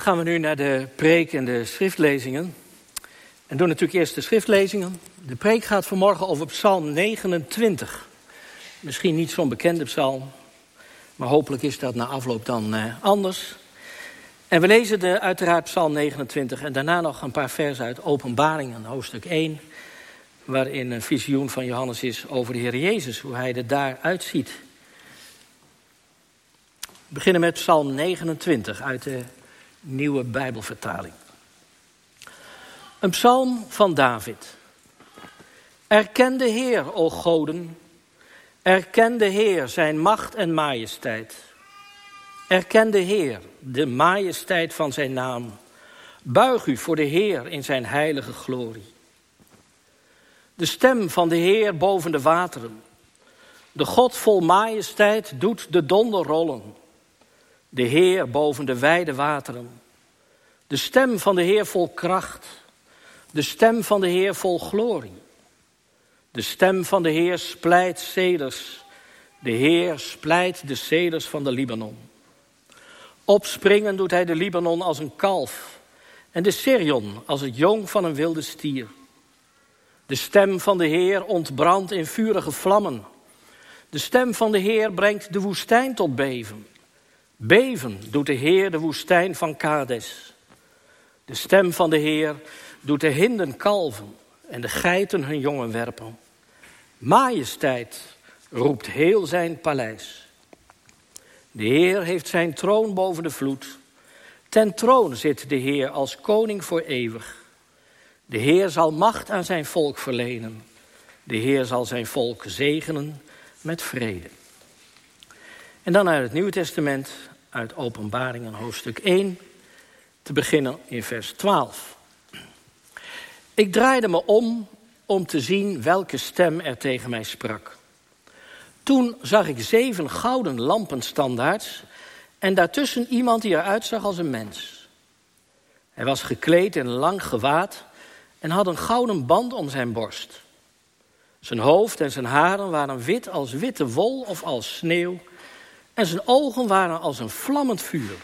Dan gaan we nu naar de preek en de schriftlezingen. En doen natuurlijk eerst de schriftlezingen. De preek gaat vanmorgen over Psalm 29. Misschien niet zo'n bekende psalm, maar hopelijk is dat na afloop dan eh, anders. En we lezen de, uiteraard Psalm 29 en daarna nog een paar versen uit Openbaringen, hoofdstuk 1, waarin een visioen van Johannes is over de Heer Jezus, hoe hij er daar uitziet. We beginnen met Psalm 29 uit de nieuwe Bijbelvertaling. Een psalm van David. Erken de Heer, o goden. Erken de Heer zijn macht en majesteit. Erken de Heer, de majesteit van zijn naam. Buig u voor de Heer in zijn heilige glorie. De stem van de Heer boven de wateren. De God vol majesteit doet de donder rollen. De Heer boven de wijde wateren. De stem van de Heer vol kracht. De stem van de Heer vol glorie. De stem van de Heer splijt ceders. De Heer splijt de ceders van de Libanon. Opspringen doet hij de Libanon als een kalf. En de Sirion als het jong van een wilde stier. De stem van de Heer ontbrandt in vurige vlammen. De stem van de Heer brengt de woestijn tot beven. Beven doet de Heer de woestijn van Kades. De stem van de Heer doet de hinden kalven en de geiten hun jongen werpen. Majesteit roept heel zijn paleis. De Heer heeft zijn troon boven de vloed. Ten troon zit de Heer als koning voor eeuwig. De Heer zal macht aan zijn volk verlenen. De Heer zal zijn volk zegenen met vrede. En dan uit het Nieuwe Testament, uit Openbaringen hoofdstuk 1, te beginnen in vers 12. Ik draaide me om om te zien welke stem er tegen mij sprak. Toen zag ik zeven gouden lampenstandaards en daartussen iemand die eruit zag als een mens. Hij was gekleed in lang gewaad en had een gouden band om zijn borst. Zijn hoofd en zijn haren waren wit als witte wol of als sneeuw en zijn ogen waren als een vlammend vuur.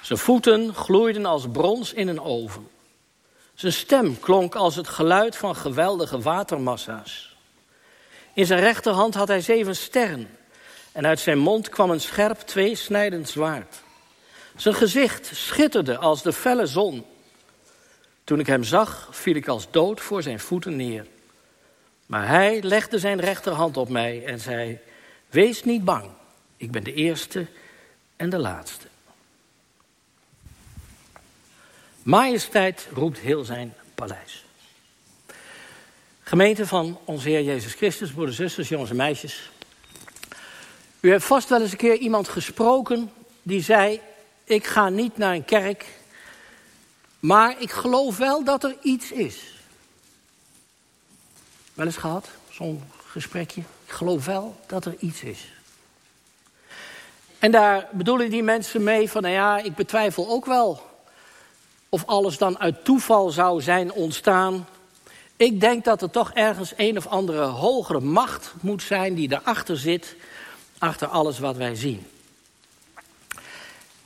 Zijn voeten gloeiden als brons in een oven. Zijn stem klonk als het geluid van geweldige watermassa's. In zijn rechterhand had hij zeven sterren. En uit zijn mond kwam een scherp tweesnijdend zwaard. Zijn gezicht schitterde als de felle zon. Toen ik hem zag, viel ik als dood voor zijn voeten neer. Maar hij legde zijn rechterhand op mij en zei: Wees niet bang, ik ben de eerste en de laatste. Majesteit roept heel zijn paleis. Gemeente van onze Heer Jezus Christus, broeders, zusters, jongens en meisjes. U hebt vast wel eens een keer iemand gesproken die zei: Ik ga niet naar een kerk, maar ik geloof wel dat er iets is. Wel eens gehad, zo'n gesprekje. Ik geloof wel dat er iets is. En daar bedoelen die mensen mee van, nou ja, ik betwijfel ook wel of alles dan uit toeval zou zijn ontstaan. Ik denk dat er toch ergens een of andere hogere macht moet zijn die erachter zit, achter alles wat wij zien.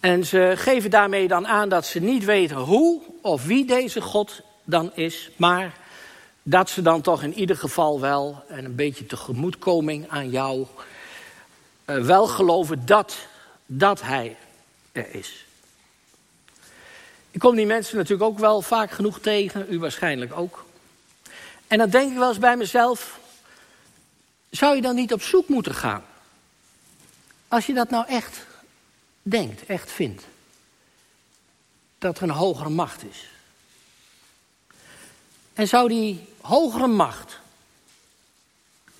En ze geven daarmee dan aan dat ze niet weten hoe of wie deze God dan is, maar dat ze dan toch in ieder geval wel, en een beetje tegemoetkoming aan jou, wel geloven dat, dat Hij er is. Ik kom die mensen natuurlijk ook wel vaak genoeg tegen, u waarschijnlijk ook. En dan denk ik wel eens bij mezelf, zou je dan niet op zoek moeten gaan? Als je dat nou echt denkt, echt vindt. Dat er een hogere macht is. En zou die hogere macht,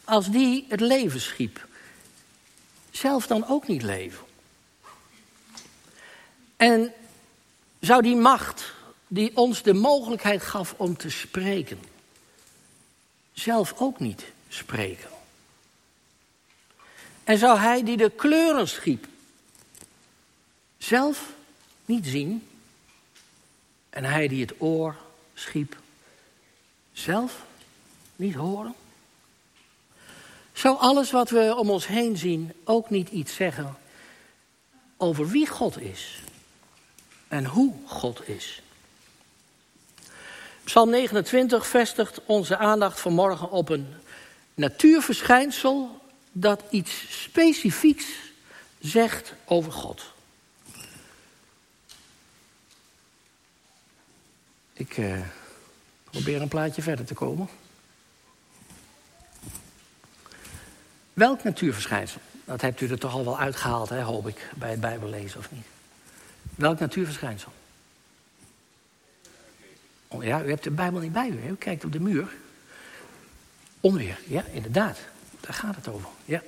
als die het leven schiep, zelf dan ook niet leven? En zou die macht die ons de mogelijkheid gaf om te spreken, zelf ook niet spreken? En zou hij die de kleuren schiep, zelf niet zien? En hij die het oor schiep, zelf niet horen? Zou alles wat we om ons heen zien ook niet iets zeggen over wie God is? en hoe God is. Psalm 29 vestigt onze aandacht vanmorgen op een natuurverschijnsel dat iets specifieks zegt over God. Ik uh, probeer een plaatje verder te komen. Welk natuurverschijnsel? Dat hebt u er toch al wel uitgehaald, hè, hoop ik, bij het Bijbellezen of niet? Welk natuurverschijnsel? Oh ja, u hebt de Bijbel niet bij u. Hè? U kijkt op de muur. Onweer, ja, inderdaad. Daar gaat het over. Ja.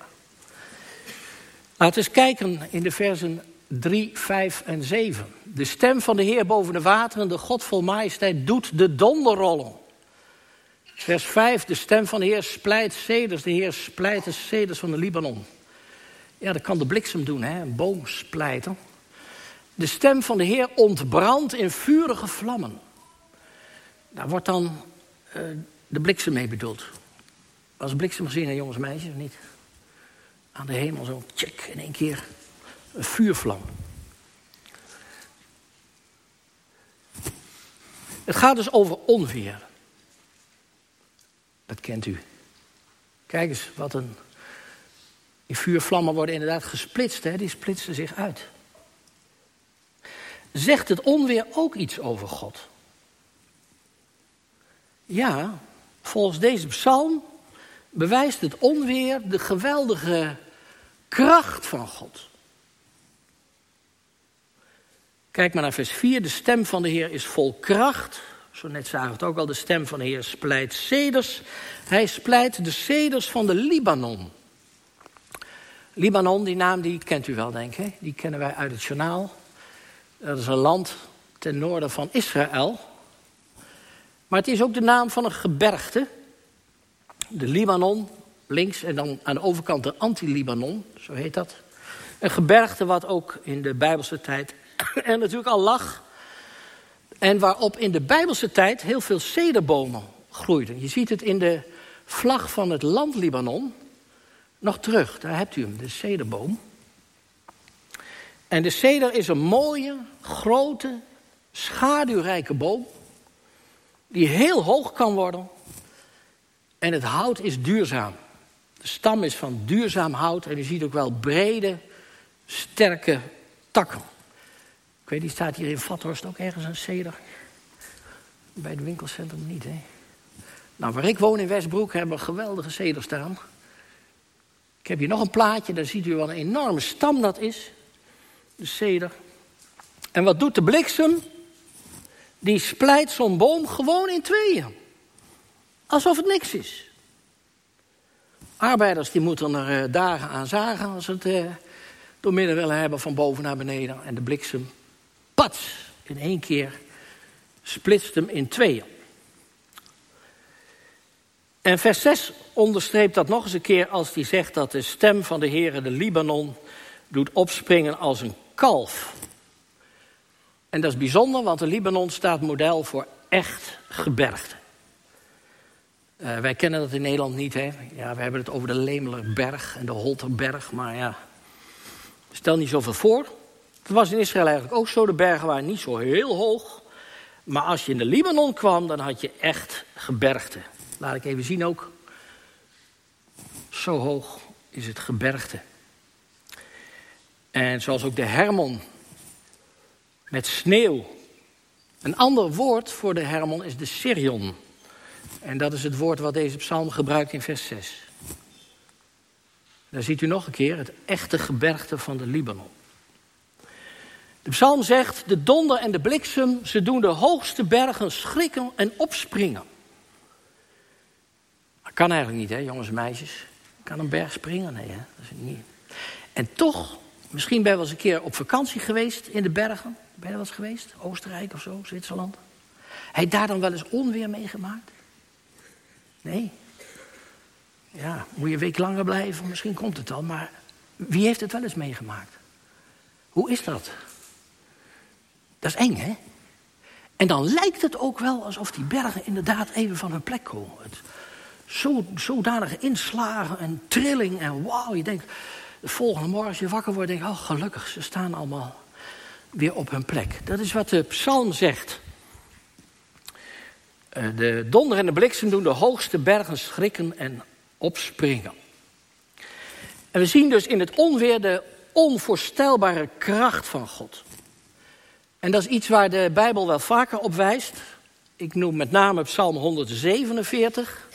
Laten we eens kijken in de versen 3, 5 en 7. De stem van de Heer boven de wateren, de God vol majesteit, doet de donder rollen. Vers 5, de stem van de Heer splijt ceders. De Heer splijt de ceders van de Libanon. Ja, dat kan de bliksem doen, hè? een boom splijten. De stem van de Heer ontbrandt in vurige vlammen. Daar wordt dan uh, de bliksem mee bedoeld. Was bliksem gezien, hè, jongens en meisjes, niet? Aan de hemel zo, check, in één keer een vuurvlam. Het gaat dus over onweer. Dat kent u. Kijk eens, wat een. Die vuurvlammen worden inderdaad gesplitst, hè? die splitsen zich uit. Zegt het onweer ook iets over God? Ja, volgens deze psalm bewijst het onweer de geweldige kracht van God. Kijk maar naar vers 4. De stem van de Heer is vol kracht. Zo net zagen het ook al. De stem van de Heer splijt ceders. Hij splijt de ceders van de Libanon. Libanon, die naam die kent u wel, denk ik. Die kennen wij uit het journaal. Dat is een land ten noorden van Israël. Maar het is ook de naam van een gebergte. De Libanon, links en dan aan de overkant de Anti-Libanon, zo heet dat. Een gebergte wat ook in de Bijbelse tijd er natuurlijk al lag. En waarop in de Bijbelse tijd heel veel cederbomen groeiden. Je ziet het in de vlag van het land Libanon nog terug. Daar hebt u hem, de cederboom. En de ceder is een mooie, grote, schaduwrijke boom. Die heel hoog kan worden. En het hout is duurzaam. De stam is van duurzaam hout. En u ziet ook wel brede, sterke takken. Die staat hier in Vathorst ook ergens een ceder. Bij het winkelcentrum niet, hè? Nou, waar ik woon in Westbroek hebben we geweldige ceder staan. Ik heb hier nog een plaatje, daar ziet u wat een enorme stam dat is. De ceder. En wat doet de bliksem? Die splijt zo'n boom gewoon in tweeën. Alsof het niks is. Arbeiders die moeten er uh, dagen aan zagen als ze het uh, door midden willen hebben van boven naar beneden. En de bliksem, pats, in één keer splitst hem in tweeën. En vers 6 onderstreept dat nog eens een keer als hij zegt dat de stem van de Heere de Libanon doet opspringen als een kalf. En dat is bijzonder, want de Libanon staat model voor echt gebergte. Uh, wij kennen dat in Nederland niet, hè. Ja, we hebben het over de Lemelerberg en de Holterberg, maar ja... Stel niet zoveel voor. Het was in Israël eigenlijk ook zo. De bergen waren niet zo heel hoog. Maar als je in de Libanon kwam, dan had je echt gebergte. Laat ik even zien ook. Zo hoog is het gebergte. En zoals ook de Hermon met sneeuw. Een ander woord voor de Hermon is de Sirion. En dat is het woord wat deze psalm gebruikt in vers 6. Daar ziet u nog een keer het echte gebergte van de Libanon. De psalm zegt, de donder en de bliksem, ze doen de hoogste bergen schrikken en opspringen. Dat kan eigenlijk niet, hè, jongens en meisjes. Kan een berg springen? Nee, hè? dat is niet. En toch, misschien ben je wel eens een keer op vakantie geweest in de bergen. Ben je wel eens geweest? Oostenrijk of zo, Zwitserland. Heb je daar dan wel eens onweer meegemaakt? Nee. Ja, moet je een week langer blijven, misschien komt het dan. Maar wie heeft het wel eens meegemaakt? Hoe is dat? Dat is eng, hè? En dan lijkt het ook wel alsof die bergen inderdaad even van hun plek komen. Het, zo, zodanige inslagen en trilling en wauw. Je denkt, de volgende morgen als je wakker wordt, denk je, oh gelukkig, ze staan allemaal weer op hun plek. Dat is wat de psalm zegt. Eh, de donder en de bliksem doen de hoogste bergen schrikken en opspringen. En we zien dus in het onweer de onvoorstelbare kracht van God. En dat is iets waar de Bijbel wel vaker op wijst. Ik noem met name Psalm 147,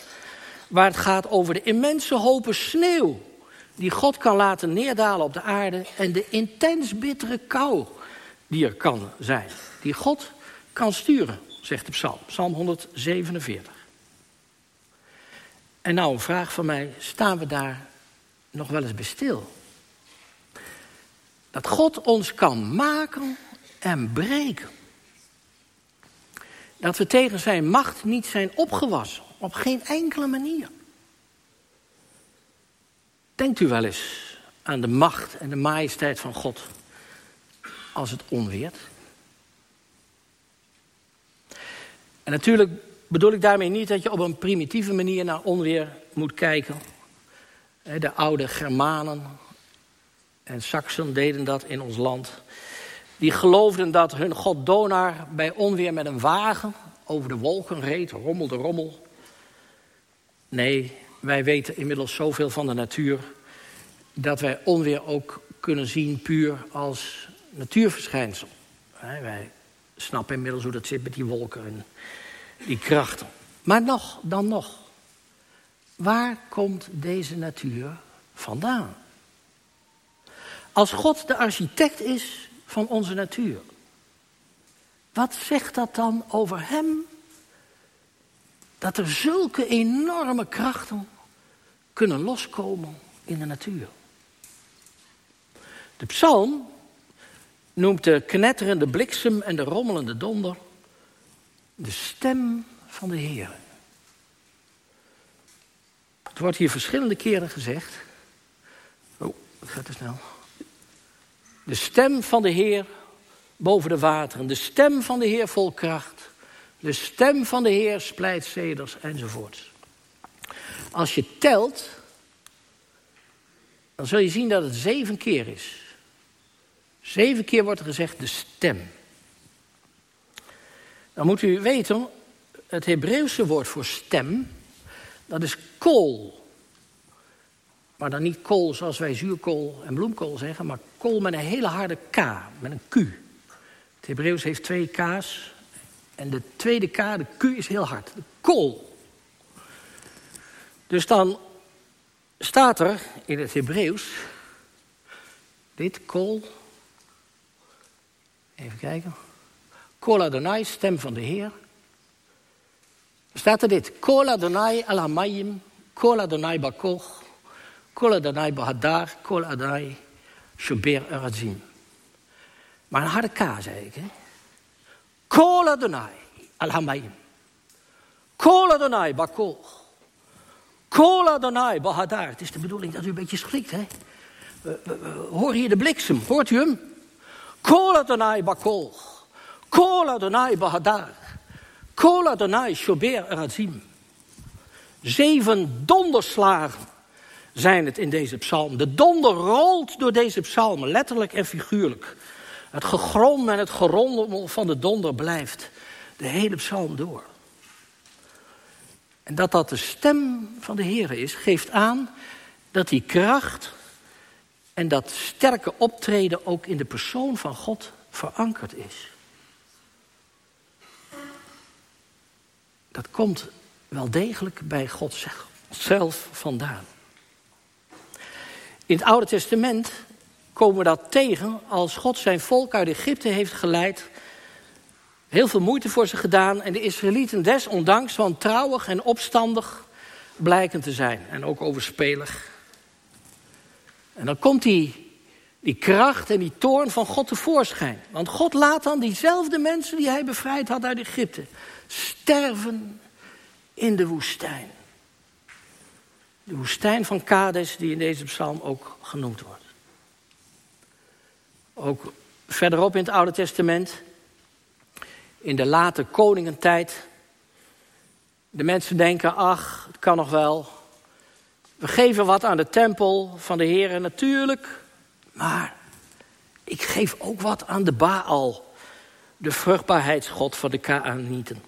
waar het gaat over de immense hopen sneeuw die God kan laten neerdalen op de aarde en de intens bittere kou die er kan zijn, die God kan sturen, zegt de psalm, Psalm 147. En nou een vraag van mij, staan we daar nog wel eens bij stil? Dat God ons kan maken en breken. Dat we tegen zijn macht niet zijn opgewassen. Op geen enkele manier. Denkt u wel eens aan de macht en de majesteit van God als het onweert? En natuurlijk bedoel ik daarmee niet dat je op een primitieve manier naar onweer moet kijken. De oude Germanen en Saxen deden dat in ons land. Die geloofden dat hun god Donar bij onweer met een wagen over de wolken reed, rommel de rommel. Nee, wij weten inmiddels zoveel van de natuur dat wij onweer ook kunnen zien puur als natuurverschijnsel. Wij snappen inmiddels hoe dat zit met die wolken en die krachten. Maar nog, dan nog. Waar komt deze natuur vandaan? Als God de architect is van onze natuur, wat zegt dat dan over Hem? Dat er zulke enorme krachten kunnen loskomen in de natuur. De psalm noemt de knetterende bliksem en de rommelende donder de stem van de Heer. Het wordt hier verschillende keren gezegd. Oh, het gaat te snel. De stem van de Heer boven de wateren. De stem van de Heer vol kracht. De stem van de Heer splijt ceders enzovoort. Als je telt, dan zul je zien dat het zeven keer is. Zeven keer wordt er gezegd de stem. Dan moet u weten, het Hebreeuwse woord voor stem, dat is kool. Maar dan niet kool zoals wij zuurkool en bloemkool zeggen, maar kool met een hele harde K, met een Q. Het Hebreeuws heeft twee K's en de tweede K, de Q, is heel hard. De kool. Dus dan staat er in het Hebreeuws dit kool. Even kijken. Kol Adonai, stem van de Heer. Er staat er dit. Kol Adonai alamayim, kol Adonai bakoch, kol Adonai bahadar, kol Adonai shober. Maar een harde K, zei ik. Hè? Kol Adonai alhamayim. Kol Adonai bakoch. Kol Adonai bahadar. Het is de bedoeling dat u een beetje schrikt, hè? Hoor hier de bliksem, hoort u hem? Kol Adonai bakoch. Kol Bahadar. Kol Adonai Shober. Zeven donderslagen zijn het in deze psalm. De donder rolt door deze psalm, letterlijk en figuurlijk. Het gegrom en het gerondel van de donder blijft de hele psalm door. En dat dat de stem van de Heer is, geeft aan dat die kracht en dat sterke optreden ook in de persoon van God verankerd is. dat komt wel degelijk bij God zelf vandaan. In het Oude Testament komen we dat tegen als God zijn volk uit Egypte heeft geleid. Heel veel moeite voor ze gedaan en de Israëlieten desondanks wantrouwig en opstandig blijken te zijn. En ook overspelig. En dan komt die, die kracht en die toorn van God tevoorschijn. Want God laat dan diezelfde mensen die hij bevrijd had uit Egypte sterven in de woestijn. De woestijn van Kades, die in deze psalm ook genoemd wordt. Ook verderop in het Oude Testament, in de late koningentijd. De mensen denken, ach, het kan nog wel. We geven wat aan de tempel van de Heer, natuurlijk. Maar ik geef ook wat aan de Baal, de vruchtbaarheidsgod van de Kaanieten.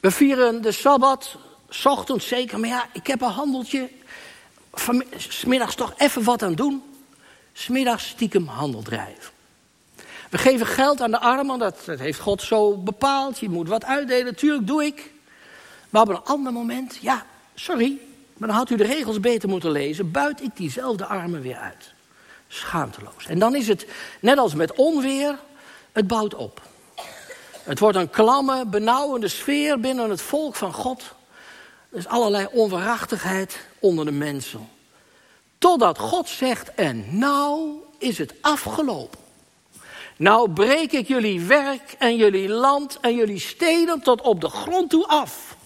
We vieren de Sabbat, ochtends zeker, maar ja, ik heb een handeltje. Smiddags toch even wat aan doen. Smiddags stiekem handel drijven. We geven geld aan de armen, dat, dat heeft God zo bepaald. Je moet wat uitdelen, natuurlijk doe ik. Maar op een ander moment, ja, sorry, maar dan had u de regels beter moeten lezen. Buit ik diezelfde armen weer uit. Schaamteloos. En dan is het, net als met onweer, het bouwt op. Het wordt een klamme, benauwende sfeer binnen het volk van God. Is allerlei onverachtigheid onder de mensen. Totdat God zegt, en nou is het afgelopen. Nou breek ik jullie werk en jullie land en jullie steden tot op de grond toe af.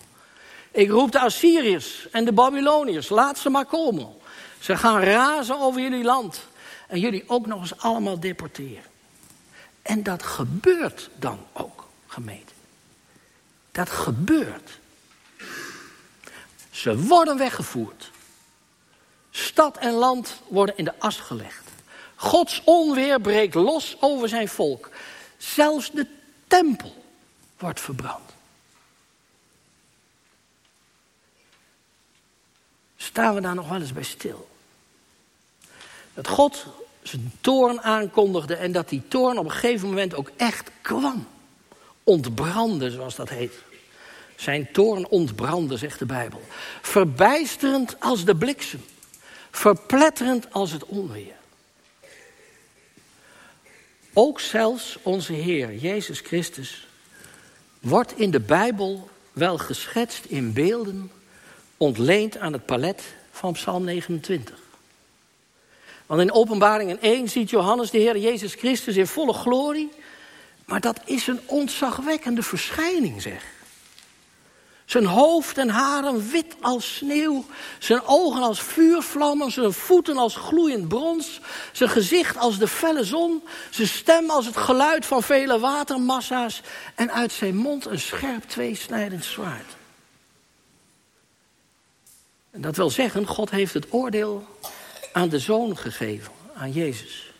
Ik roep de Assyriërs en de Babyloniërs, laat ze maar komen. Ze gaan razen over jullie land. En jullie ook nog eens allemaal deporteren. En dat gebeurt dan ook, gemeente. Dat gebeurt. Ze worden weggevoerd. Stad en land worden in de as gelegd. Gods onweer breekt los over zijn volk. Zelfs de tempel wordt verbrand. Staan we daar nog wel eens bij stil? Dat God zijn toorn aankondigde en dat die toorn op een gegeven moment ook echt kwam. Ontbrandde, zoals dat heet. Zijn toorn ontbrandde, zegt de Bijbel. Verbijsterend als de bliksem. Verpletterend als het onweer. Ook zelfs onze Heer Jezus Christus wordt in de Bijbel wel geschetst in beelden, ontleend aan het palet van Psalm 29. Want in Openbaringen 1 ziet Johannes de Heer Jezus Christus in volle glorie. Maar dat is een ontzagwekkende verschijning, zeg. Zijn hoofd en haren wit als sneeuw. Zijn ogen als vuurvlammen. Zijn voeten als gloeiend brons. Zijn gezicht als de felle zon. Zijn stem als het geluid van vele watermassa's. En uit zijn mond een scherp tweesnijdend zwaard. En dat wil zeggen, God heeft het oordeel aan de zoon gegeven, aan Jezus.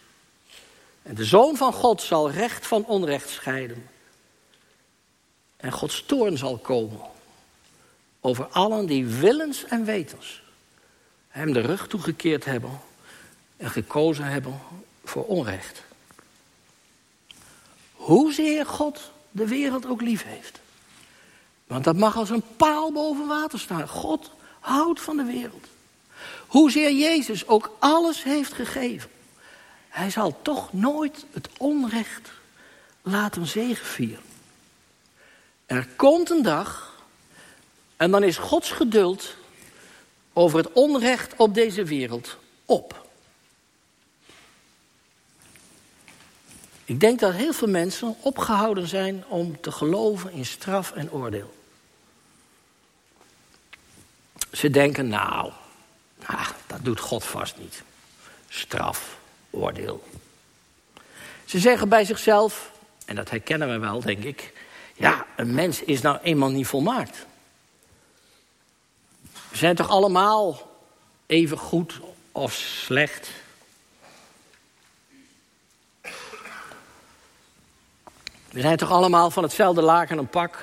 En de zoon van God zal recht van onrecht scheiden. En Gods toorn zal komen over allen die willens en wetens hem de rug toegekeerd hebben en gekozen hebben voor onrecht. Hoezeer God de wereld ook lief heeft. Want dat mag als een paal boven water staan. God houdt van de wereld. Hoezeer Jezus ook alles heeft gegeven. Hij zal toch nooit het onrecht laten zegevieren. Er komt een dag en dan is Gods geduld over het onrecht op deze wereld op. Ik denk dat heel veel mensen opgehouden zijn om te geloven in straf en oordeel. Ze denken, nou, Ah, dat doet God vast niet. Straf, oordeel. Ze zeggen bij zichzelf, en dat herkennen we wel, denk ik. Ja, een mens is nou eenmaal niet volmaakt. We zijn toch allemaal even goed of slecht? We zijn toch allemaal van hetzelfde laken een pak?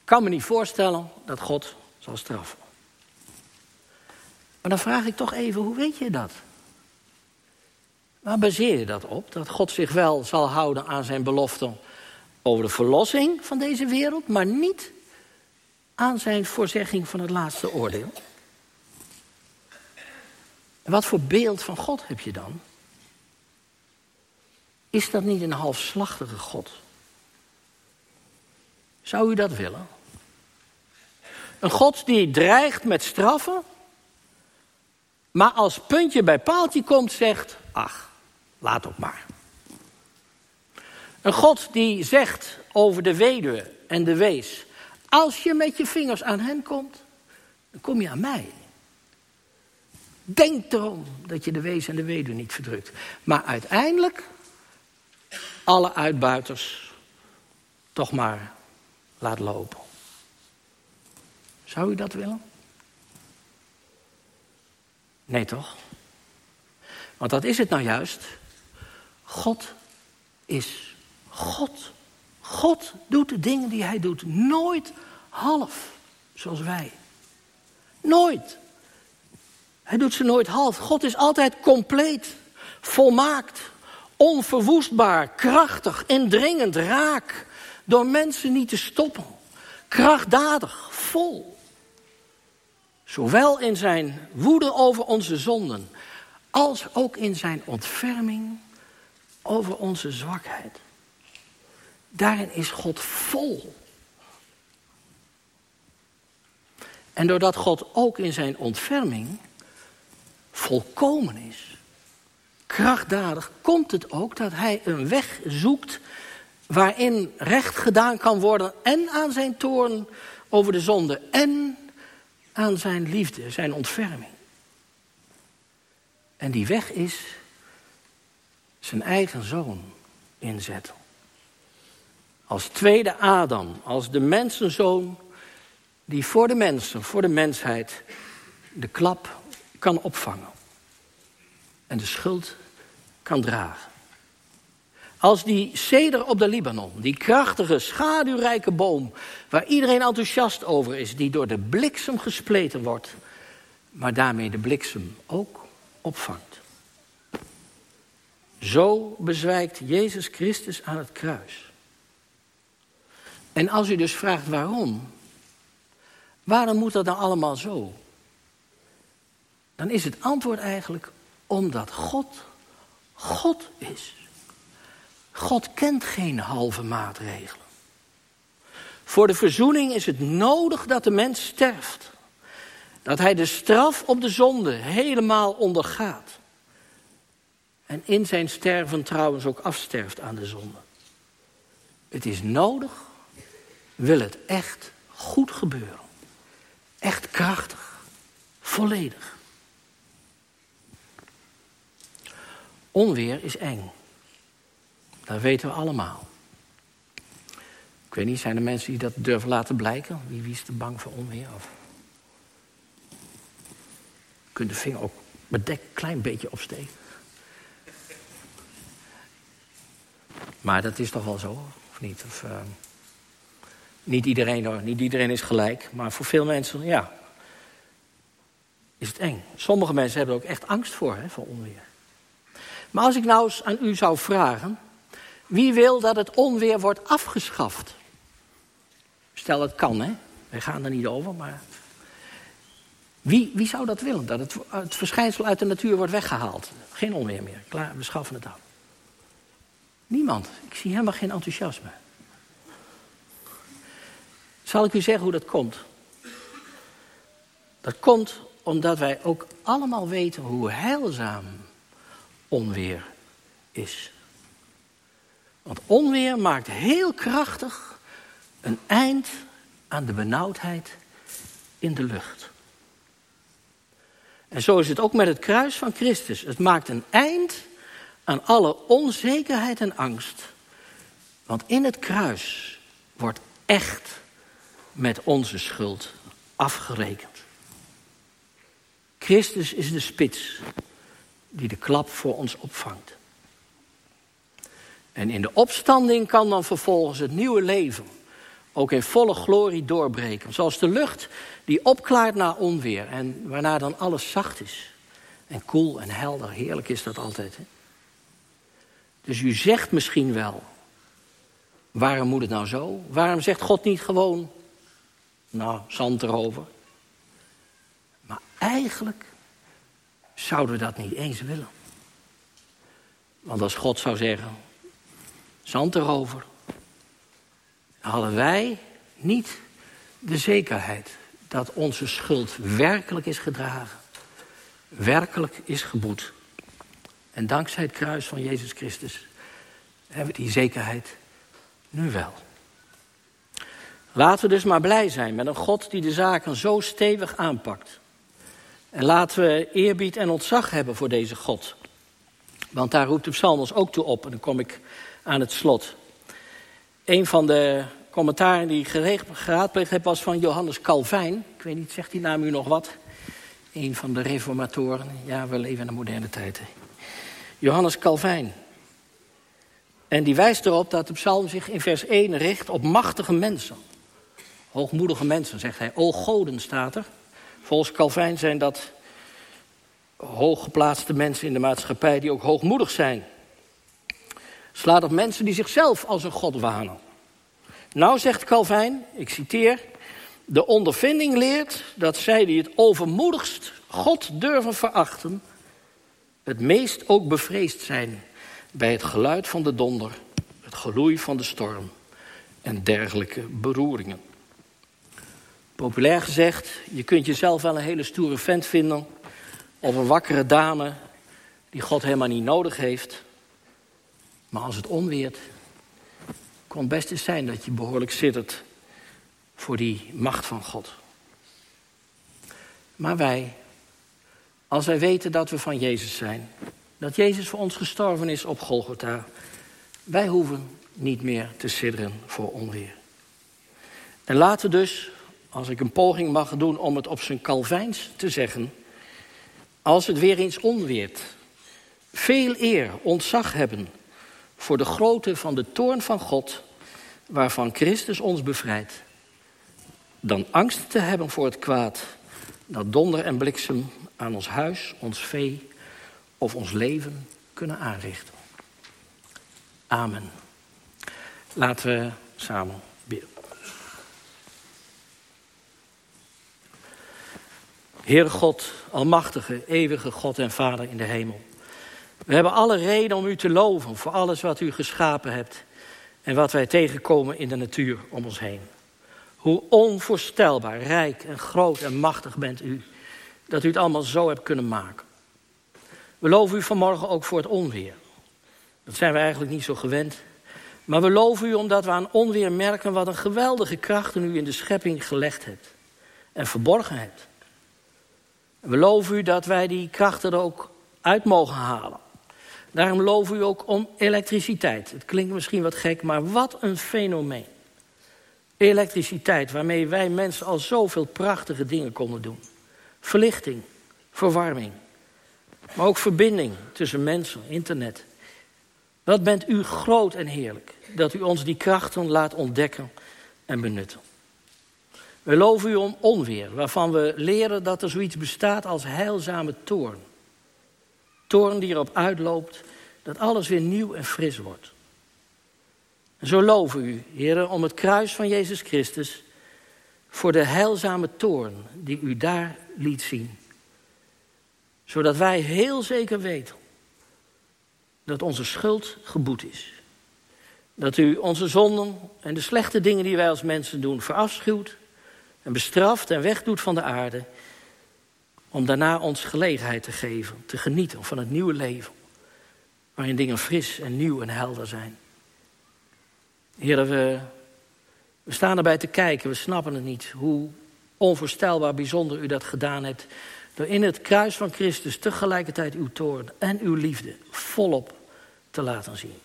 Ik kan me niet voorstellen dat God zal straffen. Maar dan vraag ik toch even, hoe weet je dat? Waar baseer je dat op? Dat God zich wel zal houden aan zijn belofte over de verlossing van deze wereld, maar niet aan zijn voorzegging van het laatste oordeel. Wat voor beeld van God heb je dan? Is dat niet een halfslachtige God? Zou u dat willen? Een God die dreigt met straffen maar als puntje bij paaltje komt, zegt: Ach, laat op maar. Een God die zegt over de weduwe en de wees: Als je met je vingers aan hen komt, dan kom je aan mij. Denk erom dat je de wees en de weduwe niet verdrukt. Maar uiteindelijk alle uitbuiters toch maar laat lopen. Zou u dat willen? Nee, toch? Want dat is het nou juist. God is God. God doet de dingen die hij doet. Nooit half, zoals wij. Nooit. Hij doet ze nooit half. God is altijd compleet, volmaakt, onverwoestbaar, krachtig, indringend, raak. Door mensen niet te stoppen. Krachtdadig, vol. Zowel in zijn woede over onze zonden, als ook in zijn ontferming over onze zwakheid. Daarin is God vol. En doordat God ook in zijn ontferming volkomen is, krachtdadig, komt het ook dat hij een weg zoekt waarin recht gedaan kan worden en aan zijn toorn over de zonde en aan zijn liefde, zijn ontferming. En die weg is zijn eigen zoon inzetten. Als tweede Adam, als de mensenzoon die voor de mensen, voor de mensheid, de klap kan opvangen. En de schuld kan dragen. Als die ceder op de Libanon, die krachtige, schaduwrijke boom, waar iedereen enthousiast over is, die door de bliksem gespleten wordt, maar daarmee de bliksem ook opvangt. Zo bezwijkt Jezus Christus aan het kruis. En als u dus vraagt waarom, waarom moet dat dan allemaal zo? Dan is het antwoord eigenlijk omdat God God is. God kent geen halve maatregelen. Voor de verzoening is het nodig dat de mens sterft. Dat hij de straf op de zonde helemaal ondergaat. En in zijn sterven trouwens ook afsterft aan de zonde. Het is nodig, wil het echt goed gebeuren. Echt krachtig, volledig. Onweer is eng. Dat weten we allemaal. Ik weet niet, zijn er mensen die dat durven laten blijken? Wie, wie is er bang voor onweer? Of... Je kunt de vinger ook bedekt een klein beetje opsteken. Maar dat is toch wel zo, of niet? Of, uh... niet, iedereen, niet iedereen is gelijk, maar voor veel mensen, ja, is het eng. Sommige mensen hebben er ook echt angst voor, hè, voor onweer. Maar als ik nou eens aan u zou vragen, wie wil dat het onweer wordt afgeschaft? Stel, het kan, hè? Wij gaan er niet over, maar. Wie, wie zou dat willen? Dat het, het verschijnsel uit de natuur wordt weggehaald. Geen onweer meer. Klaar, we schaffen het af. Niemand. Ik zie helemaal geen enthousiasme. Zal ik u zeggen hoe dat komt? Dat komt omdat wij ook allemaal weten hoe heilzaam onweer is. Want onweer maakt heel krachtig een eind aan de benauwdheid in de lucht. En zo is het ook met het kruis van Christus. Het maakt een eind aan alle onzekerheid en angst. Want in het kruis wordt echt met onze schuld afgerekend. Christus is de spits die de klap voor ons opvangt. En in de opstanding kan dan vervolgens het nieuwe leven ook in volle glorie doorbreken. Zoals de lucht die opklaart na onweer en waarna dan alles zacht is. En koel en helder, heerlijk is dat altijd. Hè? Dus u zegt misschien wel, waarom moet het nou zo? Waarom zegt God niet gewoon, nou, zand erover? Maar eigenlijk zouden we dat niet eens willen. Want als God zou zeggen, zand erover, hadden wij niet de zekerheid dat onze schuld werkelijk is gedragen, werkelijk is geboet. En dankzij het kruis van Jezus Christus hebben we die zekerheid nu wel. Laten we dus maar blij zijn met een God die de zaken zo stevig aanpakt. En laten we eerbied en ontzag hebben voor deze God. Want daar roept de psalm ons ook toe op. En dan kom ik aan het slot. Een van de commentaren die ik geraadpleegd heb was van Johannes Calvijn. Ik weet niet, zegt die naam u nog wat? Een van de reformatoren. Ja, we leven in de moderne tijd. Johannes Calvijn. En die wijst erop dat de psalm zich in vers 1 richt op machtige mensen. Hoogmoedige mensen, zegt hij. O goden staat er. Volgens Calvijn zijn dat hooggeplaatste mensen in de maatschappij die ook hoogmoedig zijn. Slaat op mensen die zichzelf als een god wanen. Nou zegt Calvijn, ik citeer, de ondervinding leert dat zij die het overmoedigst God durven verachten, het meest ook bevreesd zijn bij het geluid van de donder, het geloei van de storm en dergelijke beroeringen. Populair gezegd, je kunt jezelf wel een hele stoere vent vinden of een wakkere dame die God helemaal niet nodig heeft. Maar als het onweert, kon best eens zijn dat je behoorlijk zittert voor die macht van God. Maar wij, als wij weten dat we van Jezus zijn, dat Jezus voor ons gestorven is op Golgotha, wij hoeven niet meer te sidderen voor onweer. En laten we dus, als ik een poging mag doen om het op zijn Calvijns te zeggen, als het weer eens onweert, veel eer, ontzag hebben voor de grootte van de toorn van God, waarvan Christus ons bevrijdt, dan angst te hebben voor het kwaad dat donder en bliksem aan ons huis, ons vee of ons leven kunnen aanrichten. Amen. Laten we samen Heere God, Almachtige, eeuwige God en Vader in de hemel. We hebben alle reden om u te loven voor alles wat u geschapen hebt en wat wij tegenkomen in de natuur om ons heen. Hoe onvoorstelbaar rijk en groot en machtig bent u, dat u het allemaal zo hebt kunnen maken. We loven u vanmorgen ook voor het onweer. Dat zijn we eigenlijk niet zo gewend. Maar we loven u omdat we aan onweer merken wat een geweldige kracht u in de schepping gelegd hebt en verborgen hebt. We loven u dat wij die krachten er ook uit mogen halen. Daarom loven u ook om elektriciteit. Het klinkt misschien wat gek, maar wat een fenomeen. Elektriciteit, waarmee wij mensen al zoveel prachtige dingen konden doen. Verlichting, verwarming, maar ook verbinding tussen mensen, internet. Wat bent u groot en heerlijk dat u ons die krachten laat ontdekken en benutten. We loven u om onweer, waarvan we leren dat er zoiets bestaat als heilzame toorn. Toorn die erop uitloopt dat alles weer nieuw en fris wordt. En zo loven u, heren, om het kruis van Jezus Christus voor de heilzame toorn die u daar liet zien. Zodat wij heel zeker weten dat onze schuld geboet is. Dat u onze zonden en de slechte dingen die wij als mensen doen verafschuwt en bestraft en wegdoet van de aarde. Om daarna ons gelegenheid te geven, te genieten van het nieuwe leven. Waarin dingen fris en nieuw en helder zijn. Heren, we, we staan erbij te kijken, we snappen het niet. Hoe onvoorstelbaar bijzonder u dat gedaan hebt. Door in het kruis van Christus tegelijkertijd uw toorn en uw liefde volop te laten zien.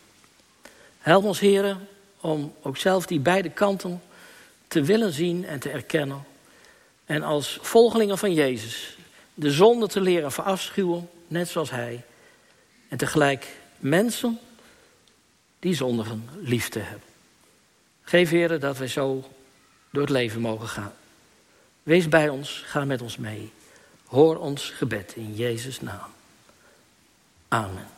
Help ons, heren, om ook zelf die beide kanten te willen zien en te erkennen. En als volgelingen van Jezus de zonde te leren verafschuwen, net zoals Hij. En tegelijk mensen die zondigen lief te hebben. Geef Heer dat wij zo door het leven mogen gaan. Wees bij ons, ga met ons mee. Hoor ons gebed in Jezus' naam. Amen.